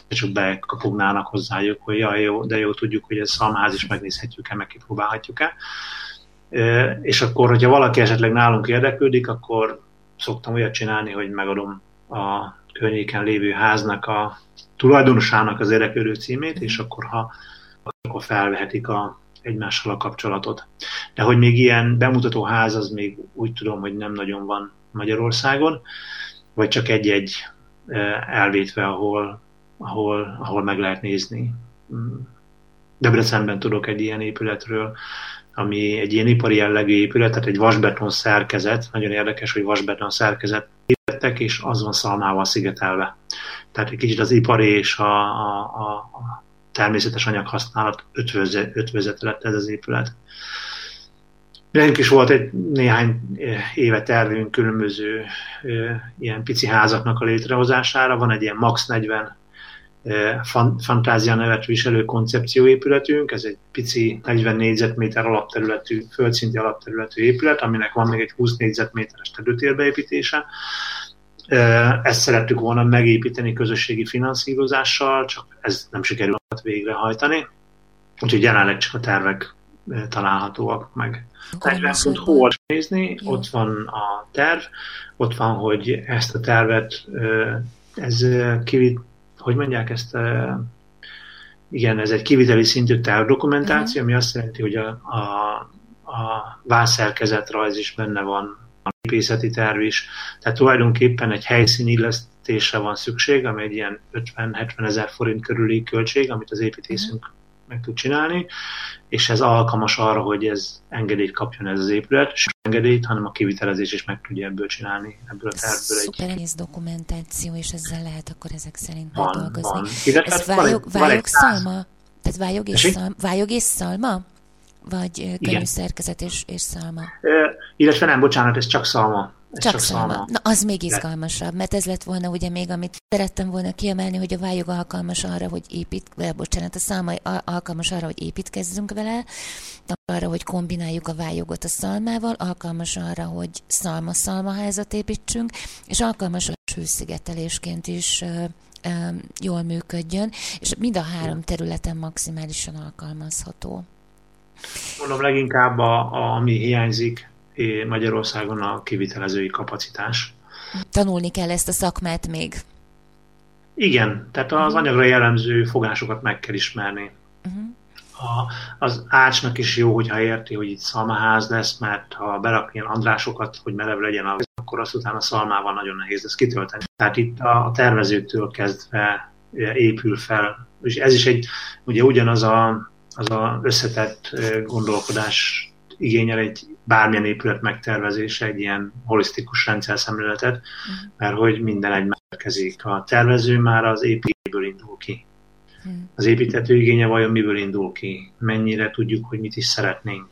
csak bekapognának hozzájuk, hogy jaj, jó, de jó, tudjuk, hogy ez szalmáz is megnézhetjük-e, meg kipróbálhatjuk-e. És akkor, hogyha valaki esetleg nálunk érdeklődik, akkor szoktam olyat csinálni, hogy megadom a környéken lévő háznak a tulajdonosának az érdeklődő címét, és akkor ha akkor felvehetik a, egymással a kapcsolatot. De hogy még ilyen bemutató ház, az még úgy tudom, hogy nem nagyon van Magyarországon, vagy csak egy-egy elvétve, ahol, ahol, ahol meg lehet nézni. Debrecenben tudok egy ilyen épületről, ami egy ilyen ipari jellegű épület, tehát egy vasbeton szerkezet, nagyon érdekes, hogy vasbeton szerkezet építettek, és az van szalmával szigetelve. Tehát egy kicsit az ipari és a, a, a, természetes anyaghasználat ötvöze, ötvözete lett ez az épület. Nekünk is volt egy néhány éve tervünk különböző ilyen pici házaknak a létrehozására. Van egy ilyen max 40 Fantázia nevet viselő koncepcióépületünk, ez egy pici 40 négyzetméter alapterületű, földszinti alapterületű épület, aminek van még egy 20 négyzetméteres terültérbeépítése. Ezt szerettük volna megépíteni közösségi finanszírozással, csak ez nem sikerült végrehajtani. Úgyhogy jelenleg csak a tervek találhatóak meg. 40 pont hol nézni, Jó. ott van a terv, ott van, hogy ezt a tervet, ez kivit, hogy mondják ezt, igen, ez egy kiviteli szintű tervdokumentáció, uh-huh. ami azt jelenti, hogy a, a, a vászerkezetrajz is benne van, a gépészeti terv is, tehát tulajdonképpen egy helyszín illesztésre van szükség, ami egy ilyen 50-70 ezer forint körüli költség, amit az építészünk uh-huh meg tud csinálni, és ez alkalmas arra, hogy ez engedélyt kapjon ez az épület, és engedélyt, hanem a kivitelezés is meg tudja ebből csinálni, ebből a tervből. Szuper egy... dokumentáció, és ezzel lehet akkor ezek szerint van, dolgozni. Van. Illetve ez vályog, van, vályog szalma? Tehát vályog és, szalma, vályog és szalma? Vagy könnyű szerkezet és, és szalma? E, illetve nem, bocsánat, ez csak szalma. Csak, csak szalma. szalma. Na, az még izgalmasabb, mert ez lett volna ugye még, amit szerettem volna kiemelni, hogy a vályog alkalmas arra, hogy épít, vagy bocsánat, a szalma alkalmas arra, hogy építkezzünk vele, arra, hogy kombináljuk a vályogot a szalmával, alkalmas arra, hogy szalma-szalmaházat építsünk, és alkalmas a hőszigetelésként is jól működjön, és mind a három területen maximálisan alkalmazható. Mondom, leginkább a, a, ami hiányzik, Magyarországon a kivitelezői kapacitás. Tanulni kell ezt a szakmát még. Igen, tehát az anyagra jellemző fogásokat meg kell ismerni. Uh-huh. A, az ácsnak is jó, hogyha érti, hogy itt szalmaház lesz, mert ha berak ilyen andrásokat, hogy merev legyen, akkor azt utána szalmával nagyon nehéz lesz kitölteni. Tehát itt a, a tervezőtől kezdve épül fel, és ez is egy, ugye ugyanaz a, az a összetett gondolkodás igényel egy bármilyen épület megtervezése, egy ilyen holisztikus rendszer szemléletet, uh-huh. mert hogy minden egy megkezik. A tervező már az építőből indul ki. Uh-huh. Az építető igénye vajon miből indul ki? Mennyire tudjuk, hogy mit is szeretnénk?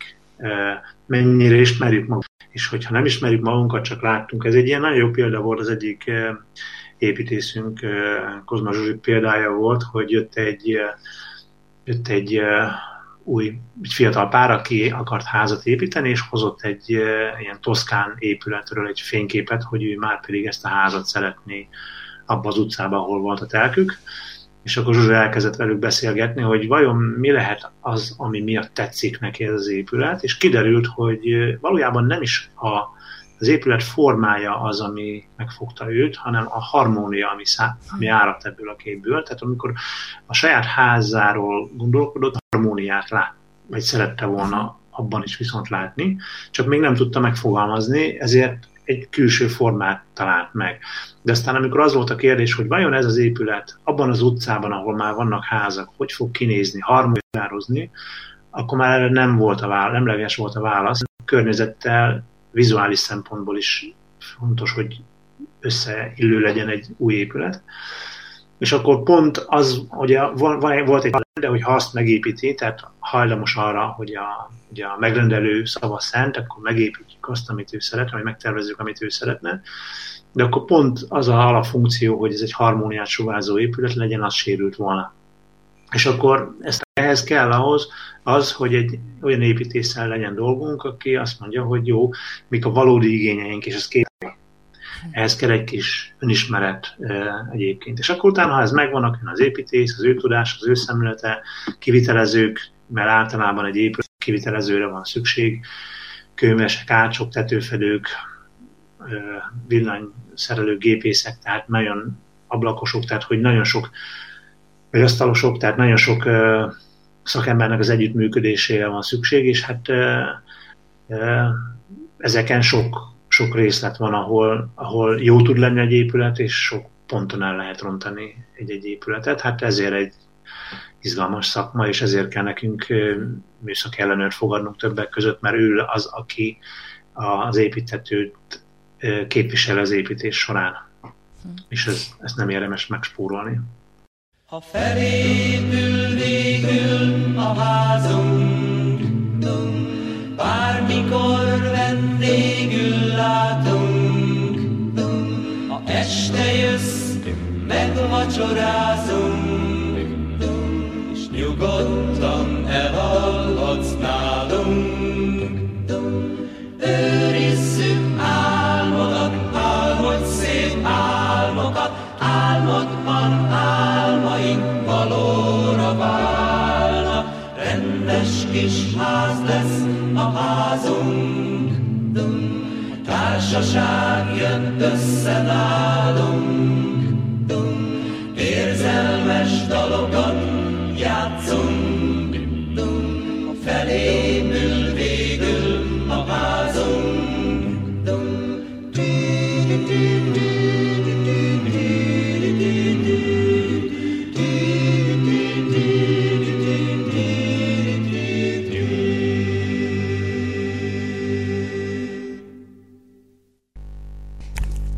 Mennyire ismerjük magunkat? És hogyha nem ismerjük magunkat, csak láttunk. Ez egy ilyen nagyon jó példa volt az egyik építészünk, Kozma Zsuzsi példája volt, hogy jött egy, jött egy új, egy fiatal pár, aki akart házat építeni, és hozott egy ilyen toszkán épületről egy fényképet, hogy ő már pedig ezt a házat szeretné abba az utcába, ahol volt a telkük. És akkor Zsuzsa elkezdett velük beszélgetni, hogy vajon mi lehet az, ami miatt tetszik neki ez az épület, és kiderült, hogy valójában nem is a az épület formája az, ami megfogta őt, hanem a harmónia, ami, szá, ami áradt ebből a képből. Tehát amikor a saját házáról gondolkodott, harmóniát lát, vagy szerette volna abban is viszont látni, csak még nem tudta megfogalmazni, ezért egy külső formát talált meg. De aztán amikor az volt a kérdés, hogy vajon ez az épület abban az utcában, ahol már vannak házak, hogy fog kinézni, harmonizározni, akkor már erre nem volt a válasz, nemleges volt a válasz. A környezettel vizuális szempontból is fontos, hogy összeillő legyen egy új épület. És akkor pont az, hogy volt egy de hogy ha azt megépíti, tehát hajlamos arra, hogy a, ugye a megrendelő szava szent, akkor megépítjük azt, amit ő szeretne, vagy megtervezzük, amit ő szeretne, de akkor pont az a alapfunkció, hogy ez egy harmóniát sugázó épület legyen, az sérült volna. És akkor ezt ehhez kell ahhoz, az, hogy egy olyan építéssel legyen dolgunk, aki azt mondja, hogy jó, mik a valódi igényeink, és ez két ehhez kell egy kis önismeret e, egyébként. És akkor utána, ha ez megvan, akkor az építész, az ő tudás, az ő szemlélete, kivitelezők, mert általában egy épület kivitelezőre van szükség, kőmesek, ácsok, tetőfedők, villanyszerelők, gépészek, tehát nagyon ablakosok, tehát hogy nagyon sok, vagy asztalosok, tehát nagyon sok szakembernek az együttműködésére van szükség, és hát ezeken sok, sok részlet van, ahol, ahol jó tud lenni egy épület, és sok ponton el lehet rontani egy-egy épületet. Hát ezért egy izgalmas szakma, és ezért kell nekünk műszaki ellenőrt fogadnunk többek között, mert ő az, aki az építetőt képvisel az építés során. És ez, ezt nem érdemes megspórolni. Ha felépül végül a házunk, dum, bármikor vendégül látunk, dum, ha este jössz, megvacsorázunk, és nyugodtan elalszunk. Kis ház lesz a házunk. Társaság jön össze nálunk, érzelmes dalokat játszunk, felémül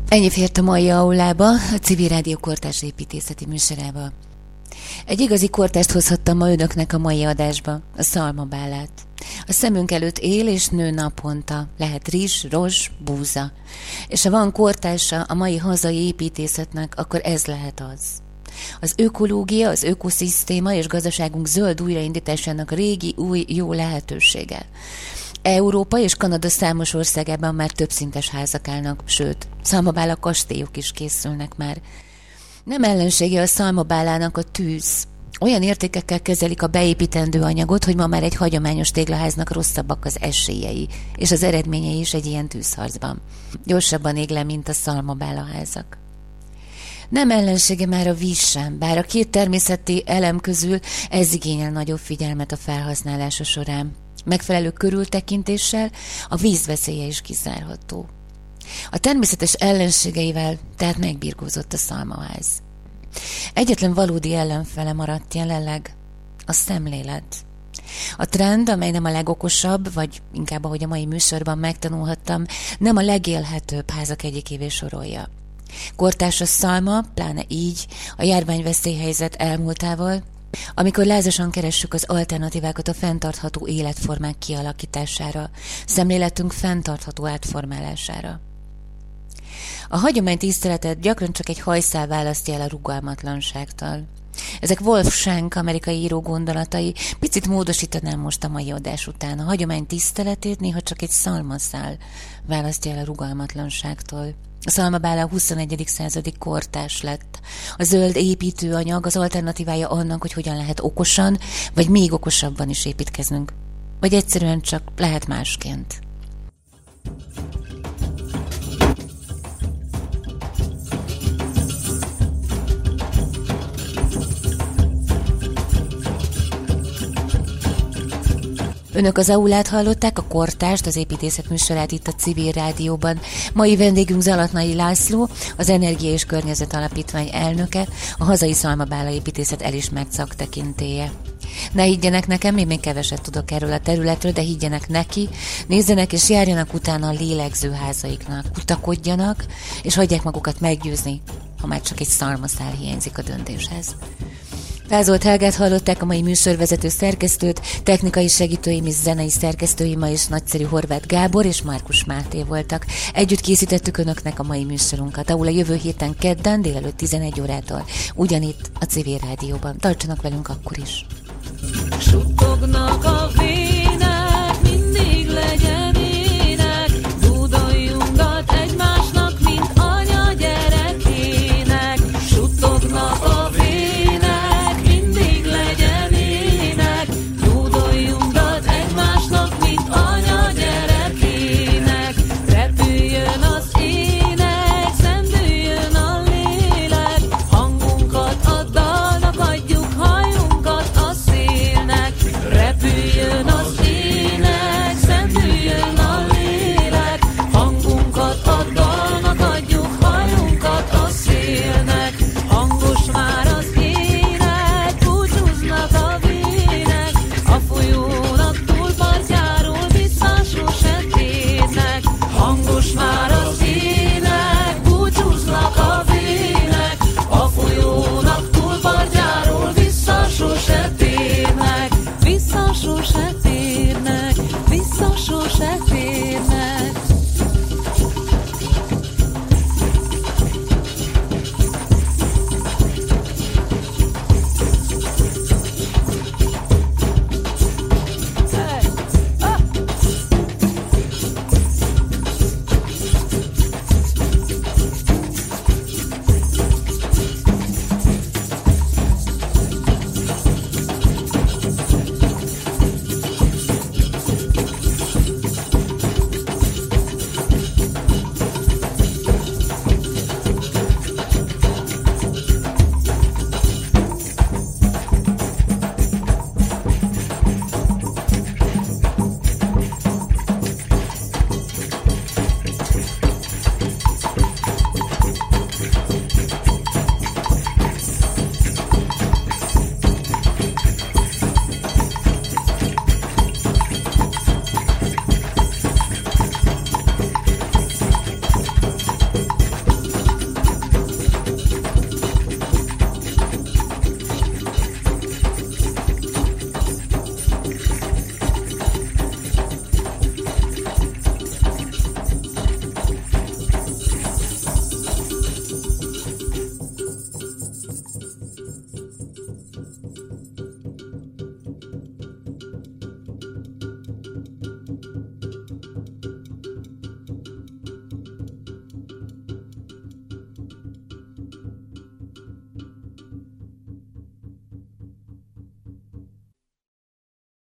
Ennyi fért a mai aulába, a Civil Rádió Kortás építészeti műsorába. Egy igazi kortást hozhattam ma önöknek a mai adásba, a szalmabálát. A szemünk előtt él és nő naponta, lehet rizs, rozs, búza. És ha van kortása a mai hazai építészetnek, akkor ez lehet az. Az ökológia, az ökoszisztéma és gazdaságunk zöld újraindításának régi, új, jó lehetősége. Európa és Kanada számos országában már többszintes házak állnak, sőt, szalmabála kastélyok is készülnek már. Nem ellensége a szalmabálának a tűz. Olyan értékekkel kezelik a beépítendő anyagot, hogy ma már egy hagyományos téglaháznak rosszabbak az esélyei, és az eredményei is egy ilyen tűzharcban. Gyorsabban ég le, mint a szalmabála házak. Nem ellensége már a víz sem, bár a két természeti elem közül ez igényel nagyobb figyelmet a felhasználása során. Megfelelő körültekintéssel a vízveszélye is kizárható. A természetes ellenségeivel tehát megbirkózott a szalmaház. Egyetlen valódi ellenfele maradt jelenleg a szemlélet. A trend, amely nem a legokosabb, vagy inkább ahogy a mai műsorban megtanulhattam, nem a legélhetőbb házak egyikévé sorolja. Kortás a szalma, pláne így, a járványveszélyhelyzet elmúltával, amikor lázasan keressük az alternatívákat a fenntartható életformák kialakítására, szemléletünk fenntartható átformálására. A hagyomány tiszteletet gyakran csak egy hajszál választja el a rugalmatlanságtól. Ezek Wolf Schenk, amerikai író gondolatai, picit módosítanám most a mai adás után. A hagyomány tiszteletét néha csak egy szalmaszál választja el a rugalmatlanságtól. A szalmabála a 21. századi kortás lett. A zöld építőanyag az alternatívája annak, hogy hogyan lehet okosan, vagy még okosabban is építkeznünk. Vagy egyszerűen csak lehet másként. Önök az aulát hallották, a kortást, az építészet műsorát itt a Civil Rádióban. Mai vendégünk Zalatnai László, az Energia és Környezet Alapítvány elnöke, a hazai Szalmabála építészet elismert szaktekintéje. Ne higgyenek nekem, én még keveset tudok erről a területről, de higgyenek neki, nézzenek és járjanak utána a lélegzőházaiknak, kutakodjanak, és hagyják magukat meggyőzni, ha már csak egy szalmaszál hiányzik a döntéshez. Vázolt Helgát hallották a mai műsorvezető szerkesztőt, technikai segítőim és zenei szerkesztőim ma is nagyszerű Horváth Gábor és Márkus Máté voltak. Együtt készítettük Önöknek a mai műsorunkat, ahol a jövő héten kedden délelőtt 11 órától, ugyanitt a Civil Rádióban. Tartsanak velünk akkor is! Suttognak a vér.